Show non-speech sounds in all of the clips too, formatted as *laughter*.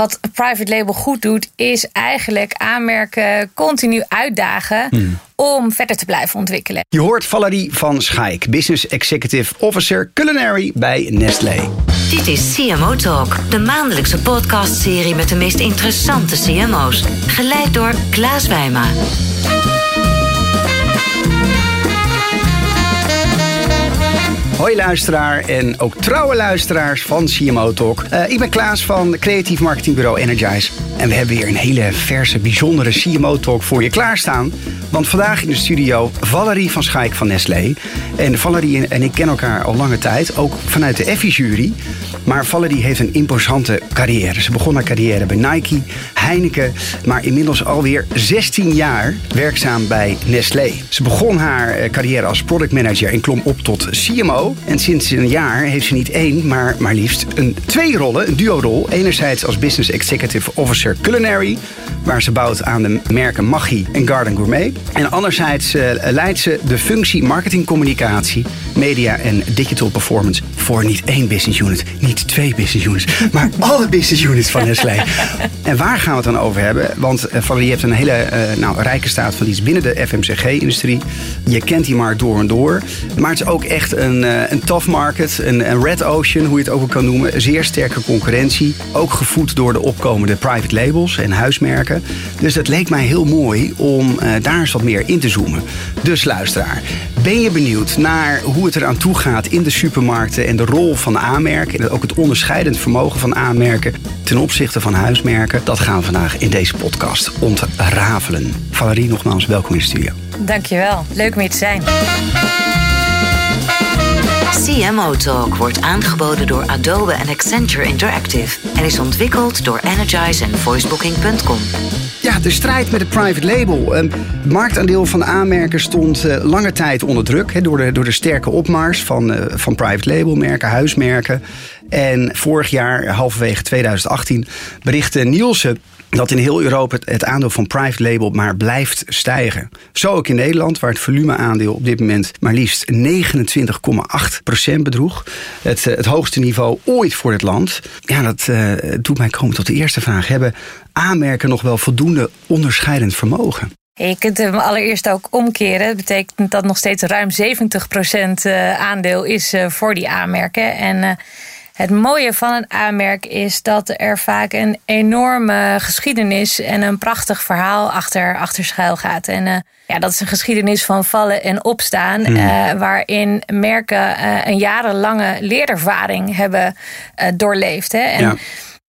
wat een private label goed doet, is eigenlijk aanmerken continu uitdagen. Hmm. Om verder te blijven ontwikkelen. Je hoort Valerie van Schaik, Business Executive Officer Culinary bij Nestlé. Dit is CMO Talk, de maandelijkse podcastserie met de meest interessante CMO's. Geleid door Klaas Wijma. Hoi luisteraar en ook trouwe luisteraars van CMO Talk. Eh, ik ben Klaas van creatief marketingbureau Energize. En we hebben weer een hele verse, bijzondere CMO Talk voor je klaarstaan. Want vandaag in de studio Valerie van Schaik van Nestlé. En Valerie en ik kennen elkaar al lange tijd, ook vanuit de Effie-jury. Maar Valerie heeft een imposante carrière. Ze begon haar carrière bij Nike, Heineken, maar inmiddels alweer 16 jaar werkzaam bij Nestlé. Ze begon haar eh, carrière als productmanager en klom op tot CMO. En sinds een jaar heeft ze niet één, maar maar liefst een twee rollen, een duo-rol. Enerzijds als Business Executive Officer Culinary, waar ze bouwt aan de merken Maggi en Garden Gourmet. En anderzijds uh, leidt ze de functie marketingcommunicatie, media en digital performance voor niet één business unit, niet twee business units, maar alle business units van Nestlé. *laughs* en waar gaan we het dan over hebben? Want uh, Valerie heeft een hele uh, nou, rijke staat van iets binnen de FMCG-industrie. Je kent die markt door en door. Maar het is ook echt een, uh, een tough market, een, een, red ocean, hoe je het ook kan noemen. Zeer sterke concurrentie. Ook gevoed door de opkomende private labels en huismerken. Dus het leek mij heel mooi om daar eens wat meer in te zoomen. Dus luisteraar, ben je benieuwd naar hoe het eraan toe gaat in de supermarkten en de rol van aanmerken en ook het onderscheidend vermogen van aanmerken ten opzichte van huismerken? Dat gaan we vandaag in deze podcast ontrafelen. Valerie, nogmaals welkom in de studio. Dankjewel, leuk om hier te zijn. CMO Talk wordt aangeboden door Adobe en Accenture Interactive en is ontwikkeld door Energize en voicebooking.com. Ja, de strijd met het private label. Het marktaandeel van aanmerken stond uh, lange tijd onder druk door, de, door de sterke opmars van, uh, van private label merken, huismerken. En vorig jaar, halverwege 2018, berichtte Nielsen dat in heel Europa het, aandeel van private label maar blijft stijgen. Zo ook in Nederland, waar het volumeaandeel op dit moment maar liefst 29,8% bedroeg. Het, het hoogste niveau ooit voor het land. Ja, dat uh, doet mij komen tot de eerste vraag. Hebben aanmerken nog wel voldoende onderscheidend vermogen? Je kunt hem allereerst ook omkeren. Dat betekent dat nog steeds ruim 70% aandeel is voor die aanmerken. En het mooie van een aanmerk is dat er vaak een enorme geschiedenis en een prachtig verhaal achter, achter schuil gaat. En uh, ja, dat is een geschiedenis van vallen en opstaan, mm. uh, waarin merken uh, een jarenlange leerervaring hebben doorleefd. Hè? En ja.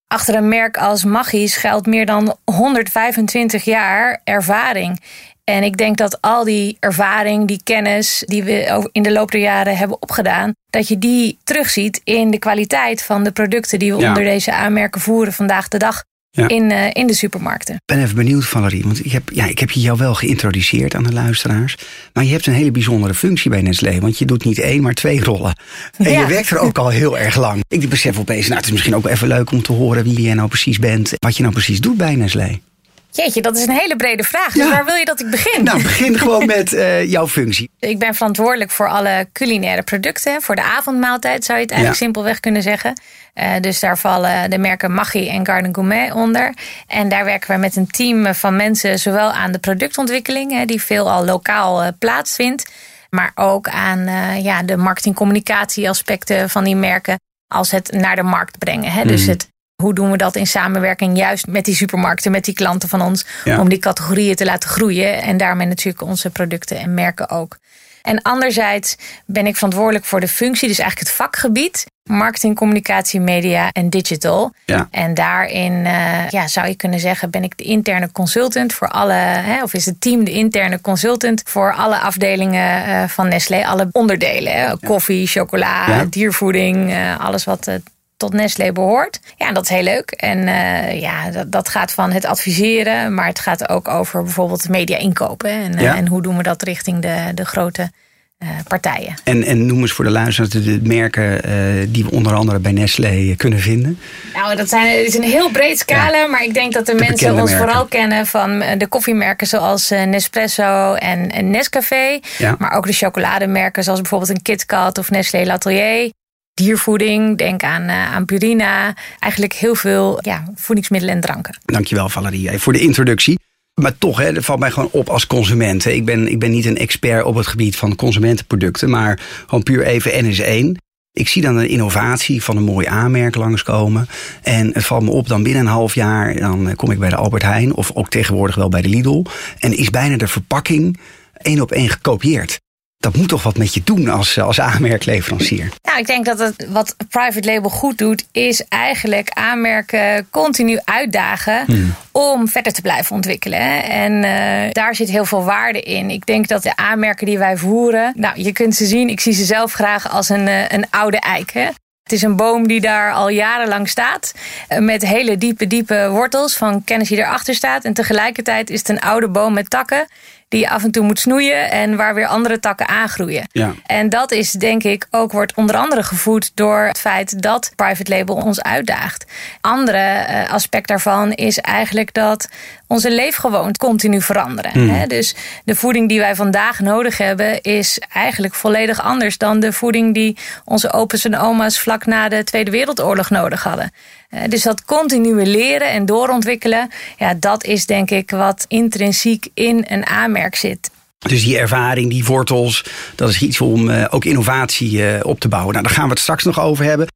Achter een merk als Maggi schuilt meer dan 125 jaar ervaring. En ik denk dat al die ervaring, die kennis die we in de loop der jaren hebben opgedaan, dat je die terugziet in de kwaliteit van de producten die we ja. onder deze aanmerken voeren vandaag de dag. Ja. In, uh, in de supermarkten. Ik ben even benieuwd, Valerie. Want ik heb, ja, ik heb je jou wel geïntroduceerd aan de luisteraars. Maar je hebt een hele bijzondere functie bij Nestlé. Want je doet niet één, maar twee rollen. En ja. je werkt er ook al heel erg lang. Ik besef opeens, nou, het is misschien ook even leuk om te horen wie jij nou precies bent. Wat je nou precies doet bij Nestlé. Jeetje, dat is een hele brede vraag. Dus ja. waar wil je dat ik begin? Nou, begin gewoon met uh, jouw functie. Ik ben verantwoordelijk voor alle culinaire producten. Voor de avondmaaltijd zou je het eigenlijk ja. simpelweg kunnen zeggen. Uh, dus daar vallen de merken Maggi en Garden Gourmet onder. En daar werken we met een team van mensen... zowel aan de productontwikkeling, hè, die veelal lokaal uh, plaatsvindt... maar ook aan ja, de marketing-communicatie aspecten van die merken... als het naar de markt brengen. Hè. Mm. Dus het hoe doen we dat in samenwerking juist met die supermarkten, met die klanten van ons, ja. om die categorieën te laten groeien en daarmee natuurlijk onze producten en merken ook. En anderzijds ben ik verantwoordelijk voor de functie, dus eigenlijk het vakgebied. Marketing, communicatie, media en digital. Ja. En daarin uh, ja, zou je kunnen zeggen, ben ik de interne consultant voor alle, hè, of is het team de interne consultant voor alle afdelingen uh, van Nestlé, alle onderdelen. Hè, koffie, chocola, ja. diervoeding, uh, alles wat tot Nestlé behoort. Ja, dat is heel leuk. En uh, ja, dat, dat gaat van het adviseren, maar het gaat ook over bijvoorbeeld media inkopen. En, ja. uh, en hoe doen we dat richting de, de grote uh, partijen. En, en noem eens voor de luisteraars de, de merken die we onder andere bij Nestlé kunnen vinden. Nou, dat zijn, het is een heel breed scala, ja. maar ik denk dat de, de mensen ons merken. vooral kennen van de koffiemerken zoals Nespresso en, en Nescafé. Ja. Maar ook de chocolademerken zoals bijvoorbeeld een KitKat of Nestlé L'Atelier. Diervoeding, denk aan, uh, aan Purina. Eigenlijk heel veel ja, voedingsmiddelen en dranken. Dankjewel Valerie voor de introductie. Maar toch, hè, dat valt mij gewoon op als consument. Ik ben, ik ben niet een expert op het gebied van consumentenproducten, maar gewoon puur even NS1. Ik zie dan een innovatie van een mooi aanmerk langskomen. En het valt me op, dan binnen een half jaar dan kom ik bij de Albert Heijn... of ook tegenwoordig wel bij de Lidl. En is bijna de verpakking één op één gekopieerd dat moet toch wat met je doen als, als aanmerkleverancier? Nou, ik denk dat het, wat private label goed doet, is eigenlijk aanmerken continu uitdagen hmm. om verder te blijven ontwikkelen. En uh, daar zit heel veel waarde in. Ik denk dat de aanmerken die wij voeren, nou, je kunt ze zien, ik zie ze zelf graag als een, uh, een oude eik. Hè? Het is een boom die daar al jarenlang staat. Eh, met hele diepe, diepe wortels van kennis die erachter staat. En tegelijkertijd is het een oude boom met takken die je af en toe moet snoeien en waar weer andere takken aangroeien. Ja. En dat is denk ik ook wordt onder andere gevoed door het feit dat private label ons uitdaagt. Andere eh, aspect daarvan is eigenlijk dat onze leefgewoonten continu veranderen. Hmm. Dus de voeding die wij vandaag nodig hebben is eigenlijk volledig anders dan de voeding die onze opa's en oma's vlak na de Tweede Wereldoorlog nodig hadden. Eh, dus dat continue leren en doorontwikkelen, ja, dat is denk ik wat intrinsiek in een aanmerk zit. Dus die ervaring, die wortels, dat is iets om uh, ook innovatie uh, op te bouwen. Nou, daar gaan we het straks nog over hebben.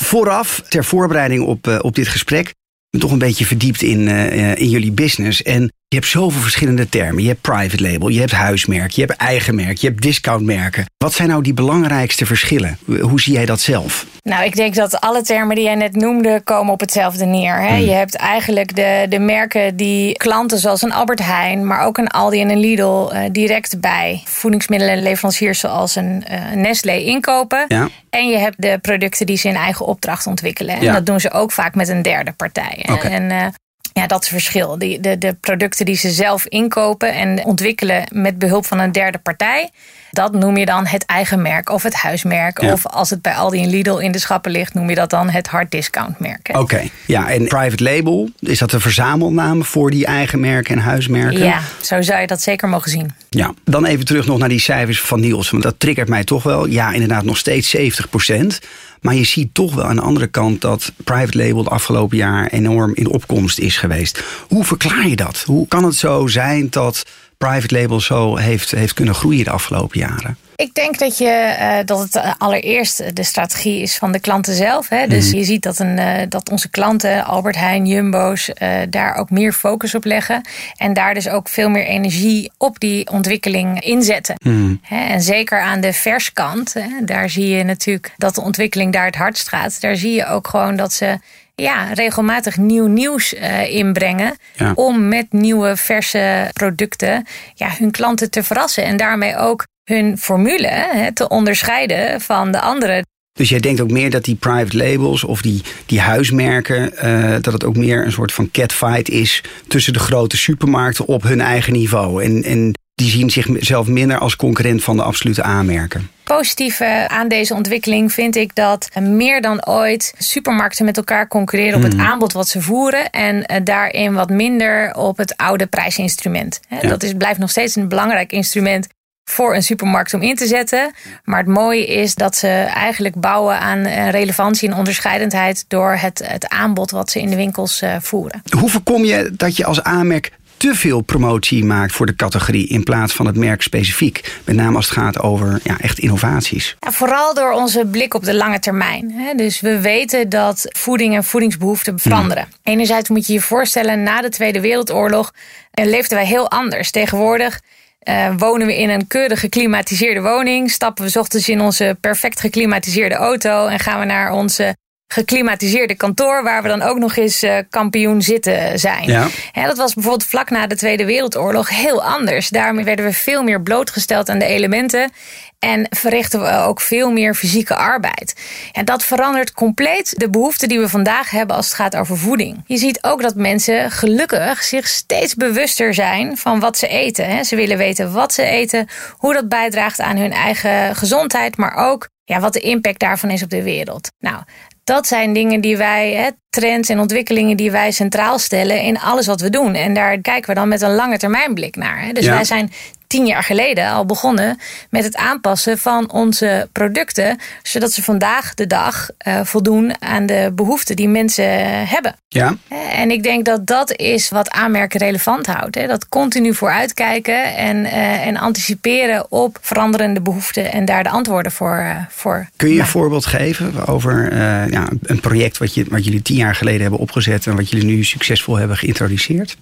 Vooraf, ter voorbereiding op, op dit gesprek, toch een beetje verdiept in, in jullie business. En je hebt zoveel verschillende termen. Je hebt private label, je hebt huismerk, je hebt eigen merk, je hebt discountmerken. Wat zijn nou die belangrijkste verschillen? Hoe zie jij dat zelf? Nou, ik denk dat alle termen die jij net noemde komen op hetzelfde neer. Hè? Hmm. Je hebt eigenlijk de, de merken die klanten zoals een Albert Heijn, maar ook een Aldi en een Lidl uh, direct bij voedingsmiddelenleveranciers zoals een uh, Nestlé inkopen. Ja. En je hebt de producten die ze in eigen opdracht ontwikkelen. En dat doen ze ook vaak met een derde partij. Okay. En uh, ja, dat is het verschil. Die, de, de producten die ze zelf inkopen en ontwikkelen met behulp van een derde partij. Dat noem je dan het eigen merk of het huismerk. Of als het bij Aldi en Lidl in de schappen ligt, noem je dat dan het hard discount merk. Oké, ja. En private label, is dat een verzamelnaam voor die eigen merken en huismerken? Ja, zo zou je dat zeker mogen zien. Ja, dan even terug nog naar die cijfers van Niels. Want dat triggert mij toch wel. Ja, inderdaad, nog steeds 70 procent. Maar je ziet toch wel aan de andere kant dat private label de afgelopen jaar enorm in opkomst is geweest. Hoe verklaar je dat? Hoe kan het zo zijn dat private label zo heeft, heeft kunnen groeien de afgelopen jaren? Ik denk dat, je, uh, dat het eh, allereerst de strategie is van de klanten zelf. Hè. Dus mhm. je ziet dat, een, uh, dat onze klanten, Albert Heijn, Jumbo's, uh, daar ook meer focus op leggen. En daar dus ook veel meer energie op die ontwikkeling inzetten. Mm. Hè, en zeker aan de verskant, hè, daar zie je natuurlijk dat de ontwikkeling daar het hardst gaat. Daar zie je ook gewoon dat ze ja, regelmatig nieuw nieuws uh, inbrengen. Om met nieuwe verse producten ja, hun klanten te verrassen. En daarmee ook hun formule hè, te onderscheiden van de andere. Dus jij denkt ook meer dat die private labels of die, die huismerken, uh, dat het ook meer een soort van catfight is tussen de grote supermarkten op hun eigen niveau. En, en die zien zichzelf minder als concurrent van de absolute aanmerken. Positieve aan deze ontwikkeling vind ik dat meer dan ooit supermarkten met elkaar concurreren op het hmm. aanbod wat ze voeren en eh, daarin wat minder op het oude prijsinstrument. Dat is, blijft nog steeds een belangrijk instrument voor een supermarkt om in te zetten. Maar het mooie is dat ze eigenlijk bouwen aan eh, relevantie en onderscheidendheid door het, het aanbod wat ze in de winkels eh, voeren. Hoe voorkom je dat je als aanmerk te veel promotie maakt voor de categorie in plaats van het merk specifiek. Met name als het gaat over ja, echt innovaties. Ja, vooral door onze blik op de lange termijn. Dus we weten dat voeding en voedingsbehoeften veranderen. Mm. Enerzijds moet je je voorstellen, na de Tweede Wereldoorlog eh, leefden wij heel anders. Tegenwoordig uh, wonen we in een keurig geklimatiseerde woning. Stappen we ochtends in onze perfect geklimatiseerde auto. En gaan we naar onze geklimatiseerde kantoor, waar we dan ook nog eens uh, kampioen zitten zijn. Ja. dat was bijvoorbeeld vlak na de Tweede Wereldoorlog heel anders. Daarmee werden we veel meer blootgesteld aan de elementen. En verrichten we ook veel meer fysieke arbeid. En dat verandert compleet de behoeften die we vandaag hebben als het gaat over voeding. Je ziet ook dat mensen gelukkig zich steeds bewuster zijn van wat ze eten. Ze willen weten wat ze eten, hoe dat bijdraagt aan hun eigen gezondheid, maar ook ja, wat de impact daarvan is op de wereld. Nou, dat zijn dingen die wij, hè, trends en ontwikkelingen die wij centraal stellen in alles wat we doen. En daar kijken we dan met een lange termijn blik naar. Hè. Dus wij zijn tien jaar geleden al begonnen met het aanpassen van onze producten, zodat ze vandaag de dag uh, voldoen aan de behoeften die mensen hebben. Ja. En ik denk dat dat is wat aanmerken relevant houdt. Hè? Dat continu vooruitkijken en, uh, en anticiperen op veranderende behoeften en daar de antwoorden voor. Uh, voor Kun je een voorbeeld geven over ja, een project wat, je, wat jullie tien jaar geleden hebben opgezet en wat jullie nu succesvol hebben geïntroduceerd?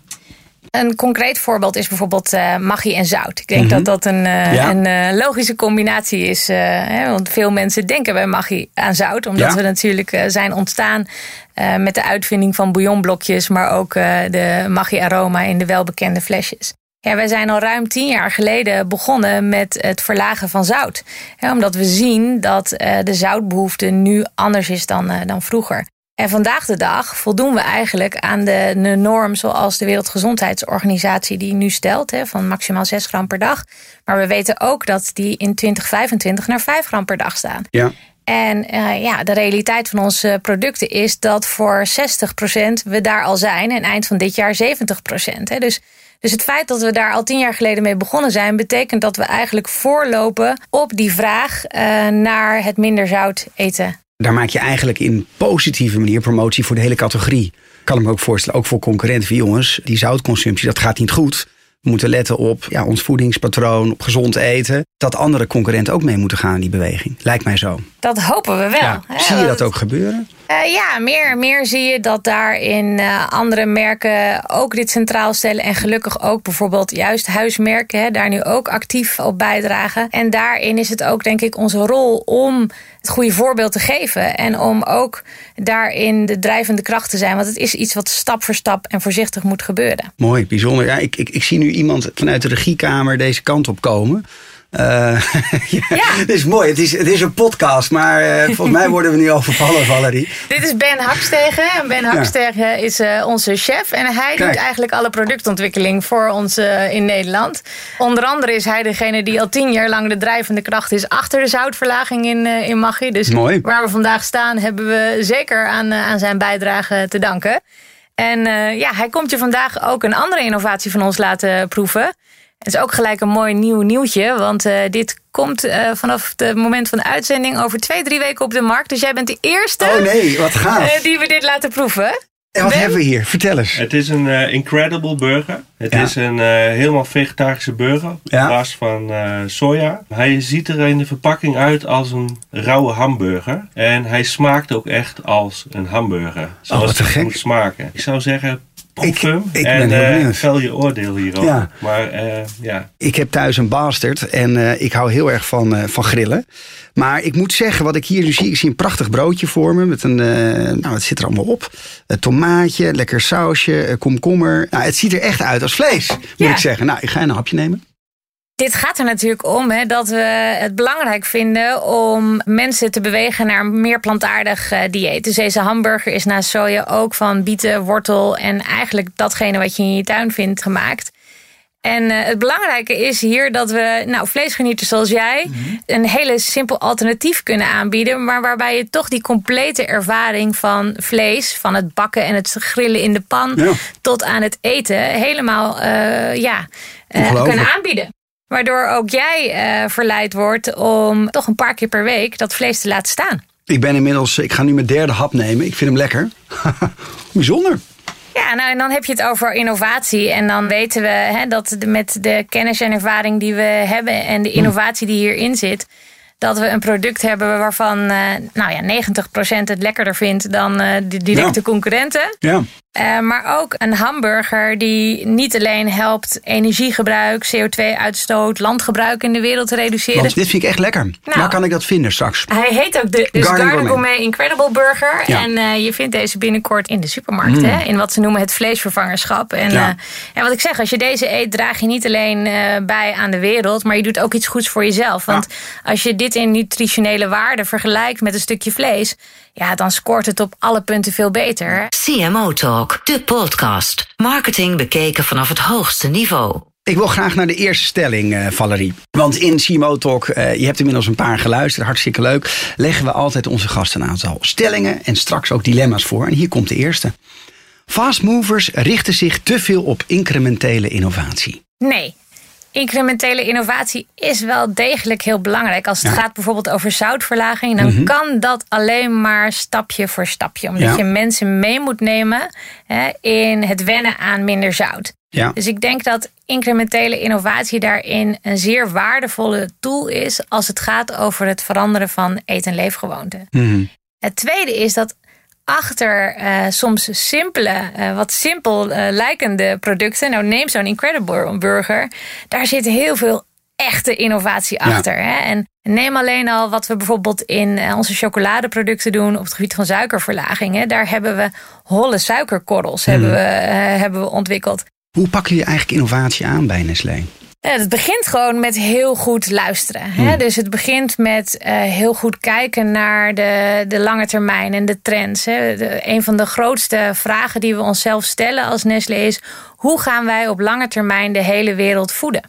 Een concreet voorbeeld is bijvoorbeeld uh, magie en zout. Ik denk dat dat een, uh, ja. een uh, logische combinatie is. Hè, want veel mensen denken bij magie aan zout. Omdat ja. we natuurlijk zijn ontstaan met de uitvinding van bouillonblokjes. Maar ook de magie aroma in de welbekende flesjes. Ja, wij zijn al ruim tien jaar geleden begonnen met het verlagen van zout. Hè, omdat we zien dat de zoutbehoefte nu anders is dan, dan vroeger. En vandaag de dag voldoen we eigenlijk aan de, norm zoals de Wereldgezondheidsorganisatie die nu stelt, hè, van maximaal 6 gram per dag. Maar we weten ook dat die in 2025 naar 5 gram per dag staan. Ja. En uh, ja, de realiteit van onze producten is dat voor 60% we daar al zijn en eind van dit jaar 70%. Hè. Dus, dus het feit dat we daar al tien jaar geleden mee begonnen zijn, betekent dat we eigenlijk voorlopen op die vraag uh, naar het minder zout eten daar maak je eigenlijk in positieve manier promotie voor de hele categorie. Kan ik me ook voorstellen, ook voor concurrenten. Jongens, die zoutconsumptie, dat gaat niet goed. We moeten letten op ja, ons voedingspatroon, op gezond eten. Dat andere concurrenten ook mee moeten gaan in die beweging. Lijkt mij zo. Dat hopen we wel. Ja, zie je dat ook gebeuren? Uh, ja, meer, meer zie je dat daarin uh, andere merken ook dit centraal stellen. En gelukkig ook bijvoorbeeld juist huismerken hè, daar nu ook actief op bijdragen. En daarin is het ook denk ik onze rol om het goede voorbeeld te geven. En om ook daarin de drijvende kracht te zijn. Want het is iets wat stap voor stap en voorzichtig moet gebeuren. Mooi, bijzonder. Ja, ik, ik, ik zie nu iemand vanuit de regiekamer deze kant op komen. Uh, *laughs* ja, ja. Het is mooi. Het is, het is een podcast, maar uh, volgens mij worden we nu overvallen, Valerie. *laughs* Dit is Ben Hakstegen. En Ben Hakstegen ja. is uh, onze chef. En hij Kijk. doet eigenlijk alle productontwikkeling voor ons in Nederland. Onder andere is hij degene die al tien jaar lang de drijvende kracht is achter de zoutverlaging in, in Maggi. Dus mooi. waar we vandaag staan, hebben we zeker aan, aan zijn bijdrage te danken. En ja, hij komt je vandaag ook een andere innovatie van ons laten proeven. Het is ook gelijk een mooi nieuw nieuwtje, want uh, dit komt uh, vanaf het moment van de uitzending over twee, drie weken op de markt. Dus jij bent de eerste oh nee, wat gaaf. Uh, die we dit laten proeven. En wat ben? hebben we hier? Vertel eens. Het is een Incredible Burger. Het ja. is een helemaal vegetarische burger ja. op basis van soja. Hij ziet er in de verpakking uit als een rauwe hamburger. En hij smaakt ook echt als een hamburger. Zoals oh, wat het gek. moet smaken. Ik zou zeggen, ik, ik en ben uh, vel je oordeel hierover. Ja. Maar, uh, ja. Ik heb thuis een bastard en uh, ik hou heel erg van, van grillen. Maar ik moet zeggen, wat ik hier nu zie, ik zie een prachtig broodje voor me. Met een, nou, wat zit er allemaal op? Een tomaatje, lekker sausje, komkommer. Nou, het ziet er echt uit als vlees, moet Ja. ik zeggen. Nou, ik ga een hapje nemen. Dit gaat er natuurlijk om hè, dat we het belangrijk vinden om mensen te bewegen naar een meer plantaardig uh, dieet. Dus deze hamburger is naast soja ook van bieten, wortel en eigenlijk datgene wat je in je tuin vindt gemaakt. En uh, het belangrijke is hier dat we nou, vleesgenieters zoals jij mm -hmm. een hele simpel alternatief kunnen aanbieden. Maar waarbij je toch die complete ervaring van vlees, van het bakken en het grillen in de pan Ja. tot aan het eten, helemaal uh, ja, kunnen aanbieden. Waardoor ook jij uh, verleid wordt om toch een paar keer per week dat vlees te laten staan. Ik ben inmiddels, ik ga nu mijn derde hap nemen. Ik vind hem lekker. *laughs* Bijzonder. Ja, nou en dan heb je het over innovatie. En dan weten we hè, dat met de kennis en ervaring die we hebben en de innovatie die hierin zit, dat we een product hebben waarvan uh, nou ja, 90% het lekkerder vindt dan uh, de directe Ja. concurrenten. Ja. Uh, maar ook een hamburger die niet alleen helpt energiegebruik, CO2-uitstoot, landgebruik in de wereld te reduceren. Want dit vind ik echt lekker. Nou. Waar kan ik dat vinden straks? Hij heet ook de dus Garden Garden, Gourmet. Gourmet Incredible Burger. Ja. En uh, je vindt deze binnenkort in de supermarkt. Mm. Hè? In wat ze noemen het vleesvervangerschap. En, Ja. uh, en wat ik zeg, als je deze eet, draag je niet alleen bij aan de wereld. Maar je doet ook iets goeds voor jezelf. Want als je dit in nutritionele waarde vergelijkt met een stukje vlees. Ja, dan scoort het op alle punten veel beter. CMO Talk, de podcast. Marketing bekeken vanaf het hoogste niveau. Ik wil graag naar de eerste stelling, uh, Valerie. Want in CMO Talk, uh, je hebt inmiddels een paar geluisterd, hartstikke leuk. Leggen we altijd onze gasten een aantal stellingen en straks ook dilemma's voor. En hier komt de eerste. Fast movers richten zich te veel op incrementele innovatie. Nee. Incrementele innovatie is wel degelijk heel belangrijk. Als het gaat bijvoorbeeld over zoutverlaging, dan mhm. kan dat alleen maar stapje voor stapje. Omdat je mensen mee moet nemen hè, in het wennen aan minder zout. Ja. Dus ik denk dat incrementele innovatie daarin een zeer waardevolle tool is als het gaat over het veranderen van eet- en leefgewoonten. Mhm. Het tweede is dat achter uh, soms simpele, uh, wat simpel uh, lijkende producten. Nou, neem zo'n Incredible Burger. Daar zit heel veel echte innovatie achter. Hè? En neem alleen al wat we bijvoorbeeld in onze chocoladeproducten doen op het gebied van suikerverlaging. Hè? Daar hebben we holle suikerkorrels hebben mhm. we, hebben we ontwikkeld. Hoe pakken jullie eigenlijk innovatie aan bij Nestlé? Het begint gewoon met heel goed luisteren. Hè? Hmm. Dus het begint met uh, heel goed kijken naar de, de lange termijn en de trends. Hè? De, een van de grootste vragen die we onszelf stellen als Nestlé is: hoe gaan wij op lange termijn de hele wereld voeden?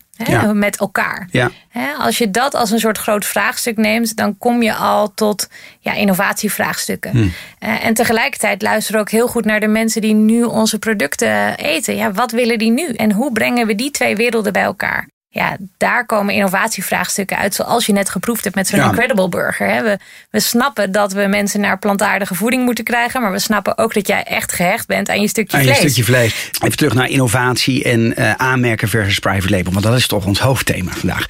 Met elkaar. Ja. Als je dat als een soort groot vraagstuk neemt, dan kom je al tot ja, innovatievraagstukken. Hmm. Uh, en tegelijkertijd luisteren we ook heel goed naar de mensen die nu onze producten eten. Ja, wat willen die nu? En hoe brengen we die twee werelden bij elkaar? Ja, daar komen innovatievraagstukken uit. Zoals je net geproefd hebt met zo'n Incredible Burger. Hè. We, we snappen dat we mensen naar plantaardige voeding moeten krijgen. Maar we snappen ook dat jij echt gehecht bent aan je stukje aan vlees. Je stukje vlees. Even terug naar innovatie en uh, aanmerken versus private label. Want dat is toch ons hoofdthema vandaag.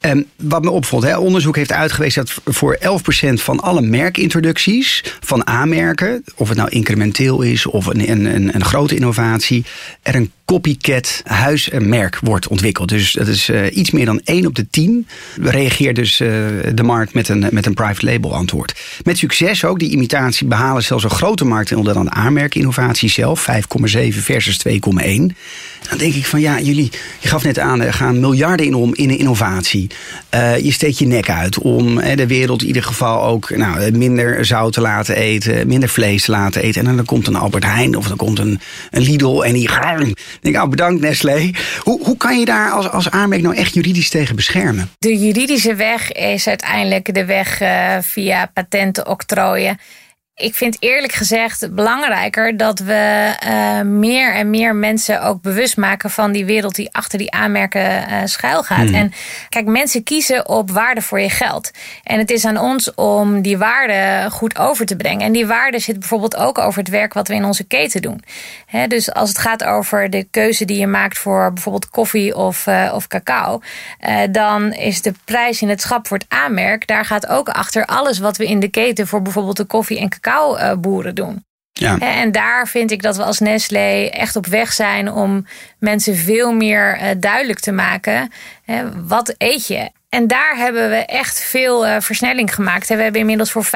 Um, wat me opvalt, hè, onderzoek heeft uitgewezen dat voor 11% van alle merkintroducties van aanmerken, of het nou incrementeel is of een, een, een grote innovatie, er een copycat huismerk wordt ontwikkeld. Dus dat is uh, iets meer dan 1 op de 10 reageert dus uh, de markt met een, met een private label antwoord. Met succes ook. Die imitatie behalen zelfs een grote markt onder dan de aanmerkinnovatie zelf. 5,7 versus 2,1. Dan denk ik van ja, jullie, je gaf net aan, er gaan miljarden in om in innovatie. Uh, je steekt je nek uit om de wereld in ieder geval ook nou, minder zout te laten eten, minder vlees te laten eten. En dan komt een Albert Heijn of dan komt een, een Lidl en die denk, oh, bedankt Nestlé. Hoe, hoe kan je daar als, als aanmerk nou echt juridisch tegen beschermen? De juridische weg is uiteindelijk de weg uh, via patenten, octrooien ik vind eerlijk gezegd belangrijker dat we uh, meer en meer mensen ook bewust maken van die wereld die achter die aanmerken uh, schuil gaat. Hmm. En kijk, mensen kiezen op waarde voor je geld. En het is aan ons om die waarde goed over te brengen. En die waarde zit bijvoorbeeld ook over het werk wat we in onze keten doen. He, dus als het gaat over de keuze die je maakt voor bijvoorbeeld koffie of, uh, of cacao, dan is de prijs in het schap voor het aanmerk, daar gaat ook achter alles wat we in de keten voor bijvoorbeeld de koffie en cacao boeren doen. Ja. En daar vind ik dat we als Nestlé echt op weg zijn om mensen veel meer eh, duidelijk te maken. Wat eet je? En daar hebben we echt veel uh, versnelling gemaakt. We hebben inmiddels voor 95%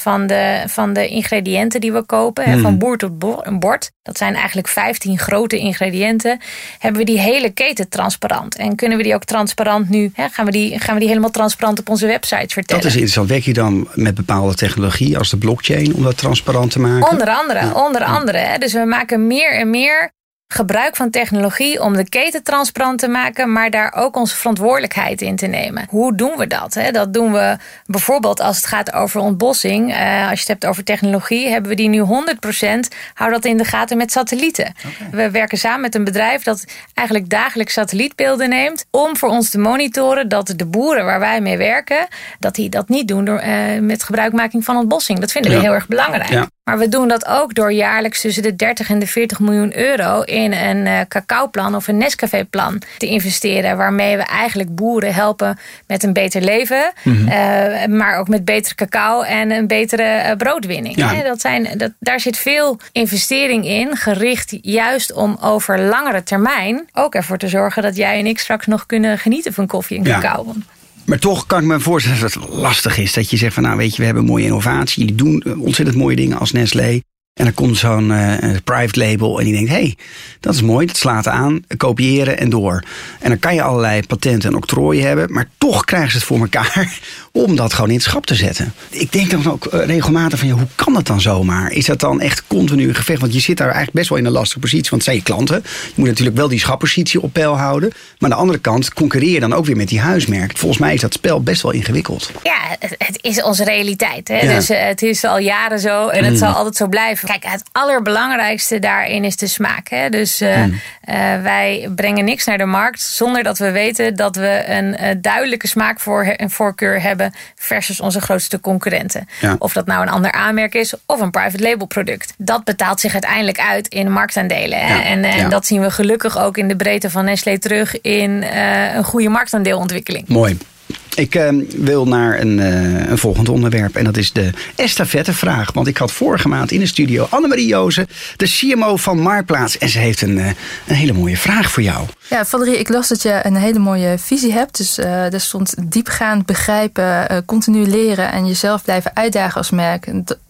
van de, van de ingrediënten die we kopen, hmm. van boer tot bord, dat zijn eigenlijk 15 grote ingrediënten, hebben we die hele keten transparant. En kunnen we die ook transparant nu, hè, gaan, we die, gaan we die helemaal transparant op onze website vertellen. Dat is interessant. Werk je dan met bepaalde technologie als de blockchain om dat transparant te maken? Onder andere, onder andere. Hè. Dus we maken meer en meer gebruik van technologie om de keten transparant te maken, maar daar ook onze verantwoordelijkheid in te nemen. Hoe doen we dat? Dat doen we bijvoorbeeld als het gaat over ontbossing. Eh, als je het hebt over technologie, hebben we die nu 100%. Hou dat in de gaten met satellieten. We werken samen met een bedrijf dat eigenlijk dagelijks satellietbeelden neemt om voor ons te monitoren dat de boeren waar wij mee werken, dat die dat niet doen door, uh, met gebruikmaking van ontbossing. Dat vinden we heel erg belangrijk. Maar we doen dat ook door jaarlijks tussen de 30 en de 40 miljoen euro in een uh, cacaoplan of een Nescafé-plan te investeren. Waarmee we eigenlijk boeren helpen met een beter leven. Mhm. Eh, maar ook met betere cacao en een betere uh, broodwinning. Ja. Dat zijn, dat, daar zit veel investering in, gericht juist om over langere termijn ook ervoor te zorgen dat jij en ik straks nog kunnen genieten van koffie en cacao. Maar toch kan ik me voorstellen dat het lastig is. Dat je zegt van nou weet je, we hebben mooie innovatie. Jullie doen ontzettend mooie dingen als Nestlé. En dan komt zo'n uh, private label en die denkt: hé, hey, dat is mooi, dat slaat aan, kopiëren en door. En dan kan je allerlei patenten en octrooien hebben, maar toch krijgen ze het voor elkaar om dat gewoon in het schap te zetten. Ik denk dan ook eh, regelmatig van, ja, hoe kan dat dan zomaar? Is dat dan echt continu een gevecht? Want je zit daar eigenlijk best wel in een lastige positie, want het zijn je klanten. Je moet natuurlijk wel die schappositie op peil houden. Maar aan de andere kant concurreer je dan ook weer met die huismerk. Volgens mij is dat spel best wel ingewikkeld. Ja, het, is onze realiteit. Hè? Ja. Dus eh, het is al jaren zo en het Mm. zal altijd zo blijven. Kijk, het allerbelangrijkste daarin is de smaak. Hè? Dus eh, Mm. eh, wij brengen niks naar de markt zonder dat we weten dat we een duidelijke smaakvoorkeur hebben versus onze grootste concurrenten. Ja. Of dat nou een ander aanmerk is of een private label product. Dat betaalt zich uiteindelijk uit in marktaandelen. Hè? Ja. En, en Ja. dat zien we gelukkig ook in de breedte van Nestlé terug in eh, een goede marktaandeelontwikkeling. Mooi. Ik eh, wil naar een, eh, een volgend onderwerp. En dat is de estafettevraag. Want ik had vorige maand in de studio Annemarie Jozen, de CMO van Marktplaats. En ze heeft een, eh, een hele mooie vraag voor jou. Ja, Valerie, ik las dat je een hele mooie visie hebt. Dus eh er stond diepgaand begrijpen, eh, continu leren en jezelf blijven uitdagen als merk.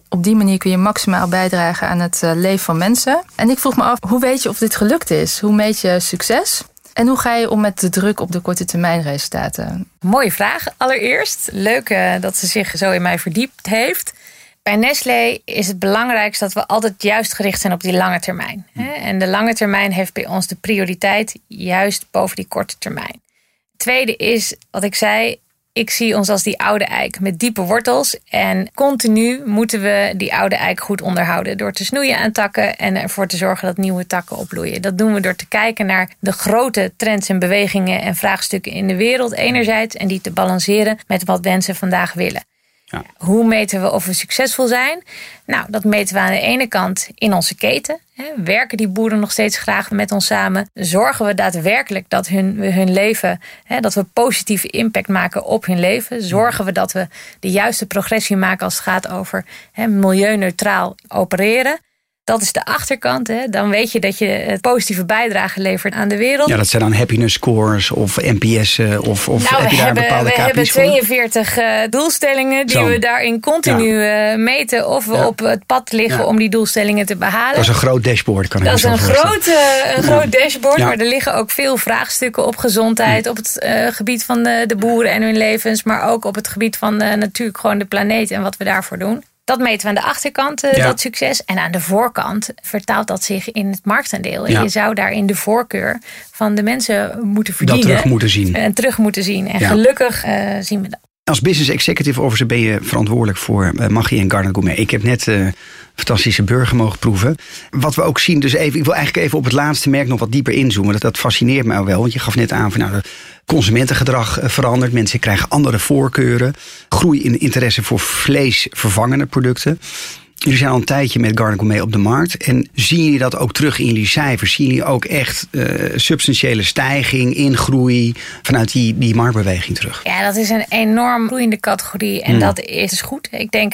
Op die manier kun je maximaal bijdragen aan het eh, leven van mensen. En ik vroeg me af, hoe weet je of dit gelukt is? Hoe meet je succes? En hoe ga je om met de druk op de korte termijn resultaten? Mooie vraag. Allereerst, leuk eh, dat ze zich zo in mij verdiept heeft. Bij Nestlé is het belangrijkst dat we altijd juist gericht zijn op die lange termijn. hè. En de lange termijn heeft bij ons de prioriteit juist boven die korte termijn. Tweede is, wat ik zei, ik zie ons als die oude eik met diepe wortels. En continu moeten we die oude eik goed onderhouden. Door te snoeien aan takken en ervoor te zorgen dat nieuwe takken opbloeien. Dat doen we door te kijken naar de grote trends en bewegingen en vraagstukken in de wereld enerzijds. En die te balanceren met wat mensen vandaag willen. Hoe meten we of we succesvol zijn? Nou, dat meten we aan de ene kant in onze keten. Werken die boeren nog steeds graag met ons samen? Zorgen we daadwerkelijk dat hun, hun leven, dat we positieve impact maken op hun leven? Zorgen we dat we de juiste progressie maken als het gaat over milieuneutraal opereren? Dat is de achterkant. Hè. Dan weet je dat je een positieve bijdrage levert aan de wereld. Ja, dat zijn dan happiness scores of NPS'en of, of Nou, heb je daar hebben, bepaalde we hebben KPI's voor? 42 eh, doelstellingen die Zo. we daarin continu eh, meten of we Ja. op het pad liggen Ja. om die doelstellingen te behalen. Dat is een groot dashboard, kan ik Dat is een groot, eh, een groot dashboard, maar er liggen ook veel vraagstukken op gezondheid, op het eh, gebied van de, de boeren en hun levens, maar ook op het gebied van eh, natuurlijk gewoon de planeet en wat we daarvoor doen. Dat meten we aan de achterkant, eh, Ja. dat succes. En aan de voorkant vertaalt dat zich in het marktaandeel. Ja. je zou daarin de voorkeur van de mensen moeten verdienen. terug moeten zien. En terug moeten zien. En Ja. gelukkig eh, zien we dat. Als business executive officer ben je verantwoordelijk voor uh, Maggi en Garden Gourmet. Ik heb net uh, fantastische burger mogen proeven. Wat we ook zien, dus even, ik wil eigenlijk even op het laatste merk nog wat dieper inzoomen. Dat, dat fascineert mij wel, want je gaf net aan van nou, consumentengedrag uh, verandert. Mensen krijgen andere voorkeuren. Groei in interesse voor vleesvervangende producten. Jullie zijn al een tijdje met Garden Gourmet op de markt. En zien jullie dat ook terug in jullie cijfers? Zien jullie ook echt uh, substantiële stijging in groei vanuit die, die marktbeweging terug? Ja, dat is een enorm groeiende categorie. En Hmm. dat is goed. Ik denk,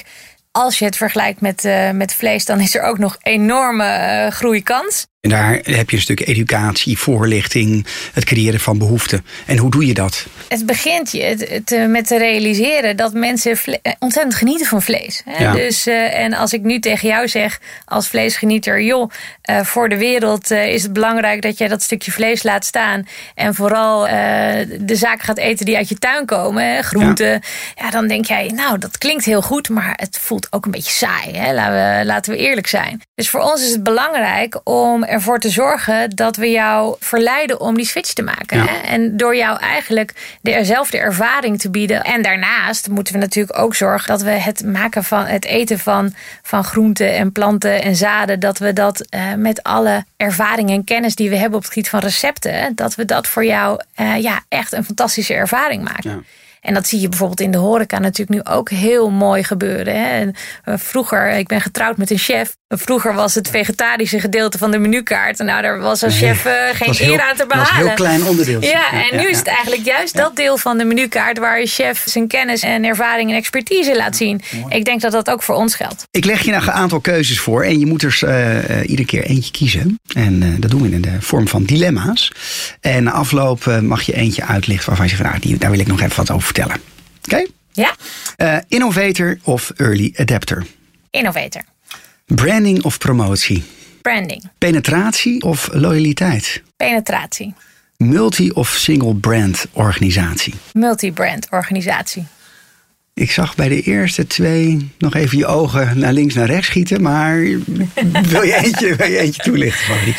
als je het vergelijkt met, uh, met vlees, dan is er ook nog enorme uh, groeikans. En daar heb je een stuk educatie, voorlichting, het creëren van behoeften. En hoe doe je dat? Het begint je uh, met te realiseren dat mensen ontzettend genieten van vlees. Hè? Ja. Dus, uh, en als ik nu tegen jou zeg als vleesgenieter, joh, uh, voor de wereld is het belangrijk dat jij dat stukje vlees laat staan. En vooral de zaken gaat eten die uit je tuin komen, hè? groenten. Ja. ja. dan denk jij, nou, dat klinkt heel goed, maar het voelt ook een beetje saai. Hè? Laten, we, laten we eerlijk zijn. Dus voor ons is het belangrijk om ervoor te zorgen dat we jou verleiden om die switch te maken. Ja. Hè? En door jou eigenlijk dezelfde ervaring te bieden. En daarnaast moeten we natuurlijk ook zorgen dat we het maken van het eten van, van groenten en planten en zaden, dat we dat uh, met alle ervaring en kennis die we hebben op het gebied van recepten, dat we dat voor jou uh, ja, echt een fantastische ervaring maken. Ja. En dat zie je bijvoorbeeld in de horeca natuurlijk nu ook heel mooi gebeuren. Hè? En, uh, vroeger, ik ben getrouwd met een chef. Vroeger was het vegetarische gedeelte van de menukaart. Nou, daar was als *laughs* chef uh, geen eer aan te behalen. Dat was een heel klein onderdeel. Ja, en nu is het eigenlijk juist dat deel van de menukaart... waar je chef zijn kennis en ervaring en expertise laat zien. Ik denk dat dat ook voor ons geldt. Ik leg je nou een aantal keuzes voor. En je moet er uh, iedere keer eentje kiezen. En dat doen we in de vorm van dilemma's. En na afloop mag je eentje uitlichten waarvan je zegt... Nou, die, daar wil ik nog even wat over vertellen. Oké? Okay? Ja. Innovator of early adapter? Innovator. Branding of promotie? Branding. Penetratie of loyaliteit? Penetratie. Multi- of single brand organisatie? Multi-brand organisatie. Ik zag bij de eerste twee nog even je ogen naar links naar rechts schieten. Maar *laughs* wil je eentje, wil je eentje toelichten, Valerie?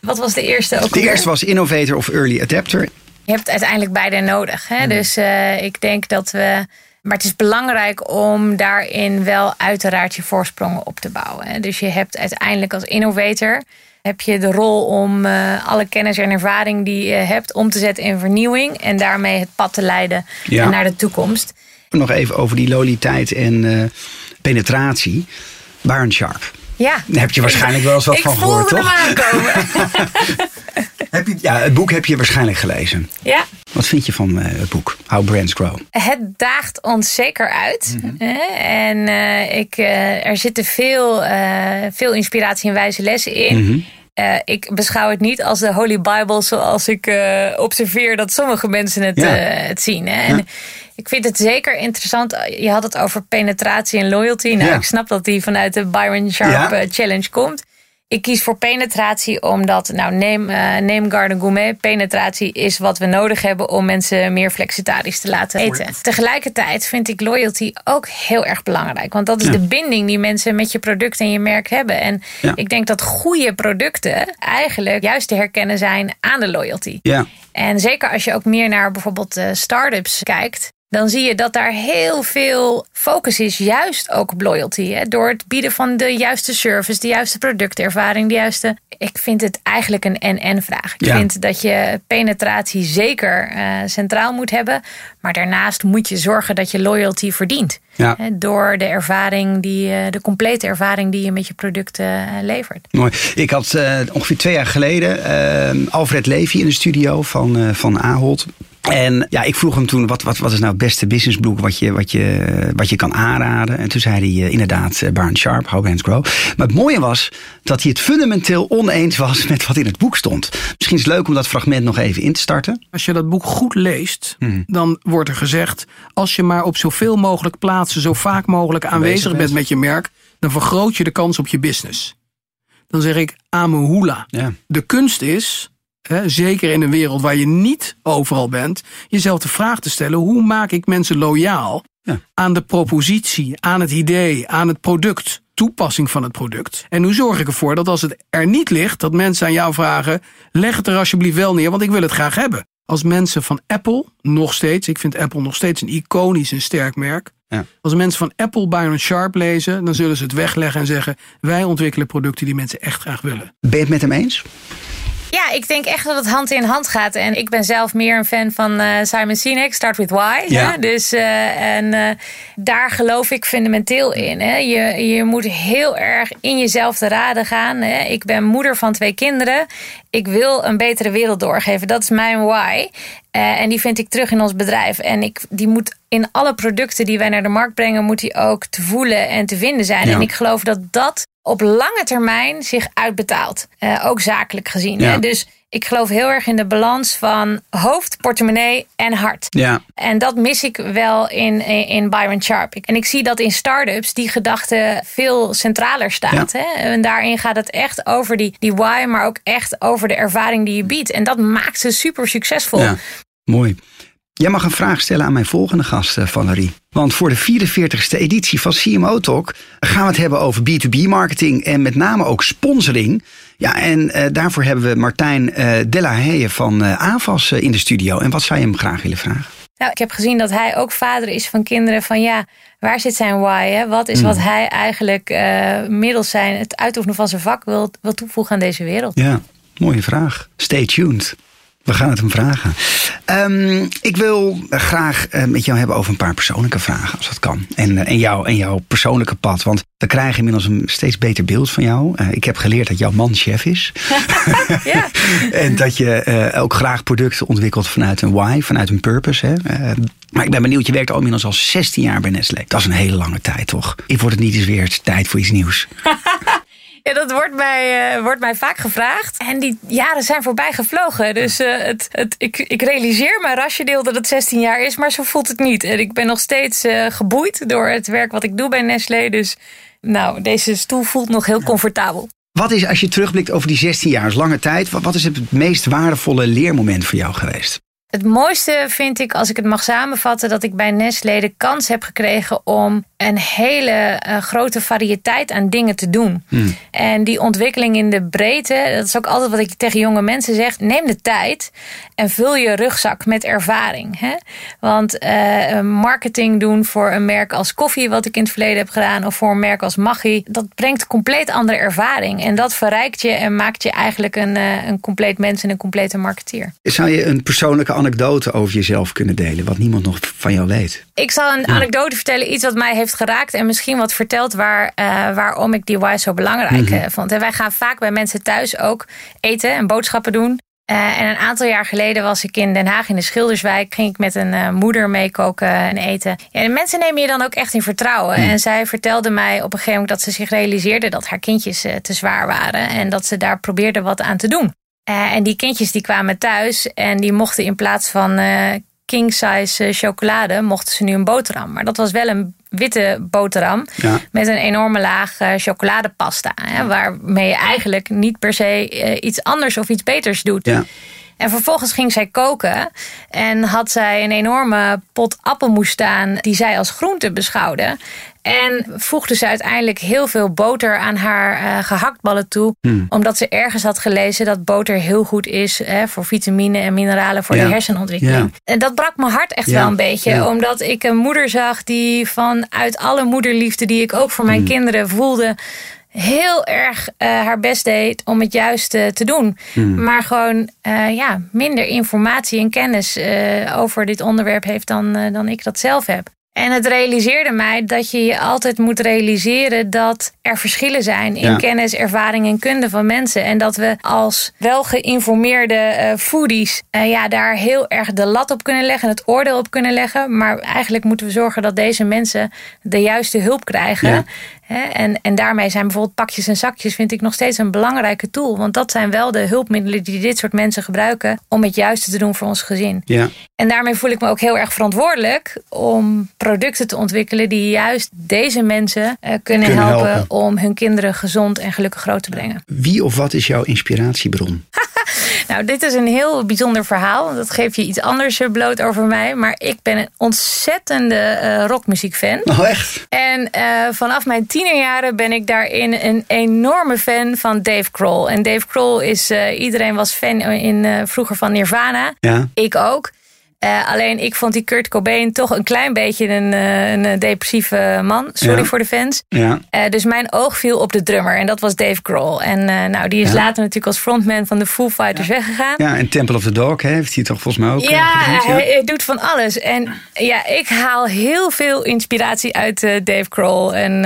Wat was de eerste ook De eerste was Innovator of Early Adapter. Je hebt uiteindelijk beide nodig. Hè? Dus eh, ik denk dat we. Maar het is belangrijk om daarin wel uiteraard je voorsprongen op te bouwen. Dus je hebt uiteindelijk als innovator heb je de rol om eh, alle kennis en ervaring die je hebt om te zetten in vernieuwing en daarmee het pad te leiden Ja. naar de toekomst. Nog even over die loliteit en eh, penetratie. Baron Sharp. Ja. Daar heb je waarschijnlijk wel eens wat ik van voelde gehoord, hem toch? aankomen. *laughs* Heb je, ja, het boek heb je waarschijnlijk gelezen. ja. Wat vind je van eh, het boek? How Brands Grow. Het daagt ons zeker uit. hè. En eh, ik, eh, er zitten veel, veel inspiratie en wijze lessen in. Eh, ik beschouw het niet als de Holy Bible zoals ik observeer dat sommige mensen het, Ja. het zien. Hè. En Ja. Ik vind het zeker interessant. Je had het over penetratie en loyalty. Nou, Ja. ik snap dat die vanuit de Byron Sharp Ja. eh, Challenge komt. Ik kies voor penetratie omdat, nou, neem, neem Garden Gourmet. Penetratie is wat we nodig hebben om mensen meer flexitarisch te laten eten. Tegelijkertijd vind ik loyalty ook heel erg belangrijk. Want dat is Ja. de binding die mensen met je product en je merk hebben. En Ja. ik denk dat goede producten eigenlijk juist te herkennen zijn aan de loyalty. Ja, En zeker als je ook meer naar bijvoorbeeld eh, start-ups kijkt. Dan zie je dat daar heel veel focus is, juist ook op loyalty. Hè? Door het bieden van de juiste service, de juiste productervaring, de juiste. Ik vind het eigenlijk een en-en vraag. Ik Ja. vind dat je penetratie zeker eh, centraal moet hebben. Maar daarnaast moet je zorgen dat je loyalty verdient. Ja. Door de ervaring, die, eh, de complete ervaring die je met je producten eh, levert. mooi. Ik had ongeveer twee jaar geleden Alfred Levy in de studio van, eh, van Ahold. En ja, ik vroeg hem toen, wat, wat, wat is nou het beste businessboek wat je, wat, je, wat je kan aanraden? En toen zei hij eh, inderdaad uh, Barn Sharp, How Brands Grow. Maar het mooie was dat hij het fundamenteel oneens was *laughs* met wat in het boek stond. Misschien is het leuk om dat fragment nog even in te starten. Als je dat boek goed leest, Mhm. dan wordt er gezegd... als je maar op zoveel mogelijk plaatsen... zo vaak mogelijk aanwezig bent. met je merk... dan vergroot je de kans op je business. Dan zeg ik amehula. Ja. De kunst is, hè, zeker in een wereld waar je niet overal bent... jezelf de vraag te stellen... hoe maak ik mensen loyaal Ja. aan de propositie, aan het idee, aan het product... toepassing van het product. En hoe zorg ik ervoor dat als het er niet ligt... dat mensen aan jou vragen... leg het er alsjeblieft wel neer, want ik wil het graag hebben. Als mensen van Apple, nog steeds... ik vind Apple nog steeds een iconisch en sterk merk... Ja. Als mensen van Apple Byron Sharp lezen... dan zullen ze het wegleggen en zeggen... wij ontwikkelen producten die mensen echt graag willen. Ben je het met hem eens? Ja, ik denk echt dat het hand in hand gaat. En ik ben zelf meer een fan van eh, Simon Sinek, Start with Why. Ja. Hè? Dus, eh, en eh, daar geloof ik fundamenteel in. Hè? Je, je moet heel erg in jezelf te raden gaan. Hè? Ik ben moeder van twee kinderen. Ik wil een betere wereld doorgeven. Dat is mijn why. En die vind ik terug in ons bedrijf. En ik, die moet in alle producten die wij naar de markt brengen, moet die ook te voelen en te vinden zijn. Ja. En ik geloof dat dat op lange termijn zich uitbetaalt. Eh, ook zakelijk gezien. Ja. Hè? Dus ik geloof heel erg in de balans van hoofd, portemonnee en hart. Ja. En dat mis ik wel in, in, Byron Sharp. En ik zie dat in start-ups die gedachte veel centraler staat. Hè? En daarin gaat het echt over die, die why, maar ook echt over de ervaring die je biedt. En dat maakt ze super succesvol. Ja, mooi. Jij mag een vraag stellen aan mijn volgende gast, eh, Valerie. Want voor de 44ste editie van CMO Talk gaan we het hebben over B2B marketing en met name ook sponsoring. Ja, en eh, daarvoor hebben we Martijn Delahaye van eh Avas in de studio. En wat zou je hem graag willen vragen? Nou, ik heb gezien dat hij ook vader is van kinderen. Van ja, waar zit zijn why? Hè? Wat is wat hij eigenlijk middels zijn, het uitoefenen van zijn vak wil, wil toevoegen aan deze wereld? Ja, mooie vraag. Stay tuned. We gaan het hem vragen. Ehm, ik wil graag eh, met jou hebben over een paar persoonlijke vragen, als dat kan. En, eh, en, jou, en jouw persoonlijke pad. Want we krijgen inmiddels een steeds beter beeld van jou. Eh, ik heb geleerd dat jouw man chef is. *laughs* Ja. *laughs* en dat je ook graag producten ontwikkelt vanuit een why, vanuit een purpose. Hè? Maar ik ben benieuwd, je werkt al inmiddels al 16 jaar bij Nestlé. Dat is een hele lange tijd, toch? Ik word het niet eens weer tijd voor iets nieuws. *laughs* Ja, dat wordt mij, eh, wordt mij vaak gevraagd. En die jaren zijn voorbij gevlogen. Dus eh, het, het, ik, ik realiseer me rationeel dat het 16 jaar is, maar zo voelt het niet. En ik ben nog steeds eh, geboeid door het werk wat ik doe bij Nestlé. Dus nou, deze stoel voelt nog heel comfortabel. Wat is, als je terugblikt over die 16 jaar, is lange tijd, wat, wat is het meest waardevolle leermoment voor jou geweest? Het mooiste vind ik, als ik het mag samenvatten, dat ik bij Nestlé de kans heb gekregen om een hele eh, grote variëteit aan dingen te doen. Hmm. En die ontwikkeling in de breedte, dat is ook altijd wat ik tegen jonge mensen zeg. Neem de tijd en vul je rugzak met ervaring. Hè? Want uh, marketing doen voor een merk als koffie, wat ik in het verleden heb gedaan, of voor een merk als Maggi, dat brengt compleet andere ervaring. En dat verrijkt je en maakt je eigenlijk een, uh, een compleet mens en een complete marketeer. Zou je een persoonlijke anekdote over jezelf kunnen delen, wat niemand nog van jou weet? Ik zal een anekdote vertellen, iets wat mij heeft geraakt en misschien wat vertelt waar, uh, waarom ik die why zo belangrijk mm -hmm. vond. En wij gaan vaak bij mensen thuis ook eten en boodschappen doen. Uh, en een aantal jaar geleden was ik in Den Haag in de Schilderswijk. Ging ik met een uh, moeder meekoken en eten. Ja, en mensen nemen je dan ook echt in vertrouwen. Mm. En zij vertelde mij op een gegeven moment dat ze zich realiseerde dat haar kindjes uh, te zwaar waren. En dat ze daar probeerde wat aan te doen. En die kindjes die kwamen thuis en die mochten in plaats van king size chocolade, mochten ze nu een boterham. Maar dat was wel een witte boterham ja. met een enorme laag chocoladepasta. Hè, waarmee je eigenlijk niet per se iets anders of iets beters doet. Ja. En vervolgens ging zij koken en had zij een enorme pot appelmoes staan die zij als groente beschouwde. En voegde ze uiteindelijk heel veel boter aan haar uh, gehaktballen toe. Hmm. Omdat ze ergens had gelezen dat boter heel goed is hè, voor vitamine en mineralen voor Ja. de hersenontwikkeling. Ja. En dat brak mijn hart echt Ja. wel een beetje. Omdat ik een moeder zag die vanuit alle moederliefde die ik ook voor Hmm. mijn kinderen voelde heel erg eh, haar best deed om het juiste te doen. Hmm. Maar gewoon eh, ja, minder informatie en kennis eh, over dit onderwerp heeft dan, eh, dan ik dat zelf heb. En het realiseerde mij dat je je altijd moet realiseren dat er verschillen zijn in Ja. kennis, ervaring en kunde van mensen. En dat we als wel geïnformeerde eh, foodies eh, ja, daar heel erg de lat op kunnen leggen, het oordeel op kunnen leggen. Maar eigenlijk moeten we zorgen dat deze mensen de juiste hulp krijgen. Ja. En, en daarmee zijn bijvoorbeeld pakjes en zakjes vind ik nog steeds een belangrijke tool. Want dat zijn wel de hulpmiddelen die dit soort mensen gebruiken om het juiste te doen voor ons gezin. Ja. En daarmee voel ik me ook heel erg verantwoordelijk om producten te ontwikkelen die juist deze mensen eh, kunnen, Kunnen helpen, helpen. om hun kinderen gezond en gelukkig groot te brengen. Wie of wat is jouw inspiratiebron? *laughs* Nou, dit is een heel bijzonder verhaal. Dat geeft je iets anders bloot over mij. Maar ik ben een ontzettende eh, rockmuziekfan. Oh, echt? En eh, vanaf mijn tienerjaren ben ik daarin een enorme fan van Dave Grohl. En Dave Grohl is, eh, iedereen was fan in, vroeger van Nirvana. Ja. Ik ook. Eh, alleen ik vond die Kurt Cobain toch een klein beetje een, eh, een eh, depressieve man. Sorry Ja. voor de fans. Ja. Dus mijn oog viel op de drummer en dat was Dave Grohl. En nou, die is Ja. later natuurlijk als frontman van de Foo Fighters weggegaan. Ja, en Temple of the Dog hè, heeft hij toch volgens mij ook Ja, hij, hij doet van alles. En ja, ik haal heel veel inspiratie uit Dave Grohl. En,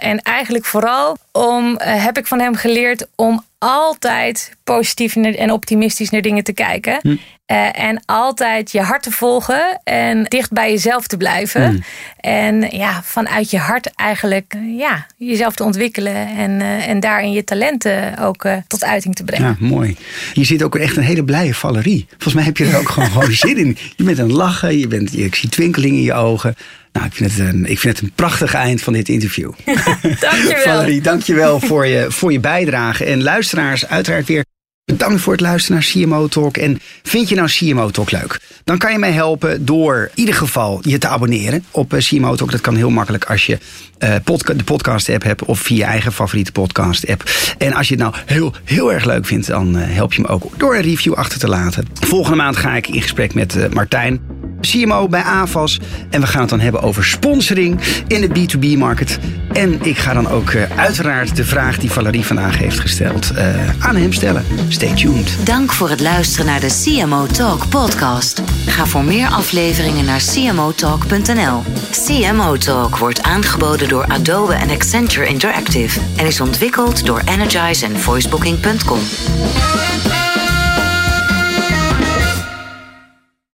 en eigenlijk vooral om, heb ik van hem geleerd om altijd positief en optimistisch naar dingen te kijken. Hm. Eh, en altijd je hart te volgen en dicht bij jezelf te blijven. Hm. En ja, vanuit je hart eigenlijk ja, jezelf te ontwikkelen. En, eh, en daarin je talenten ook eh, tot uiting te brengen. Ja, mooi. Je zit ook echt een hele blije Valerie. Volgens mij heb je er ook gewoon, *laughs* gewoon zin in. Je bent aan het lachen, je bent, ik zie twinkeling in je ogen. Nou, ik vind, het een, ik vind het een prachtig eind van dit interview. *laughs* Dankjewel. *laughs* Valerie, dankjewel voor je, voor je bijdrage. En luisteraars, uiteraard weer bedankt voor het luisteren naar CMO Talk. En vind je nou CMO Talk leuk? Dan kan je mij helpen door in ieder geval je te abonneren op eh, CMO Talk. Dat kan heel makkelijk als je eh, de podcast app hebt of via je eigen favoriete podcast app. En als je het nou heel, heel erg leuk vindt, dan eh, help je me ook door een review achter te laten. Volgende maand ga ik in gesprek met Martijn. CMO bij AVAS. En we gaan het dan hebben over sponsoring in de B2B-market. En ik ga dan ook uiteraard de vraag die Valerie vandaag heeft gesteld aan hem stellen. Stay tuned. Dank voor het luisteren naar de CMO Talk podcast. Ga voor meer afleveringen naar cmotalk.nl. CMO Talk wordt aangeboden door Adobe en Accenture Interactive en is ontwikkeld door Energize en voicebooking.com.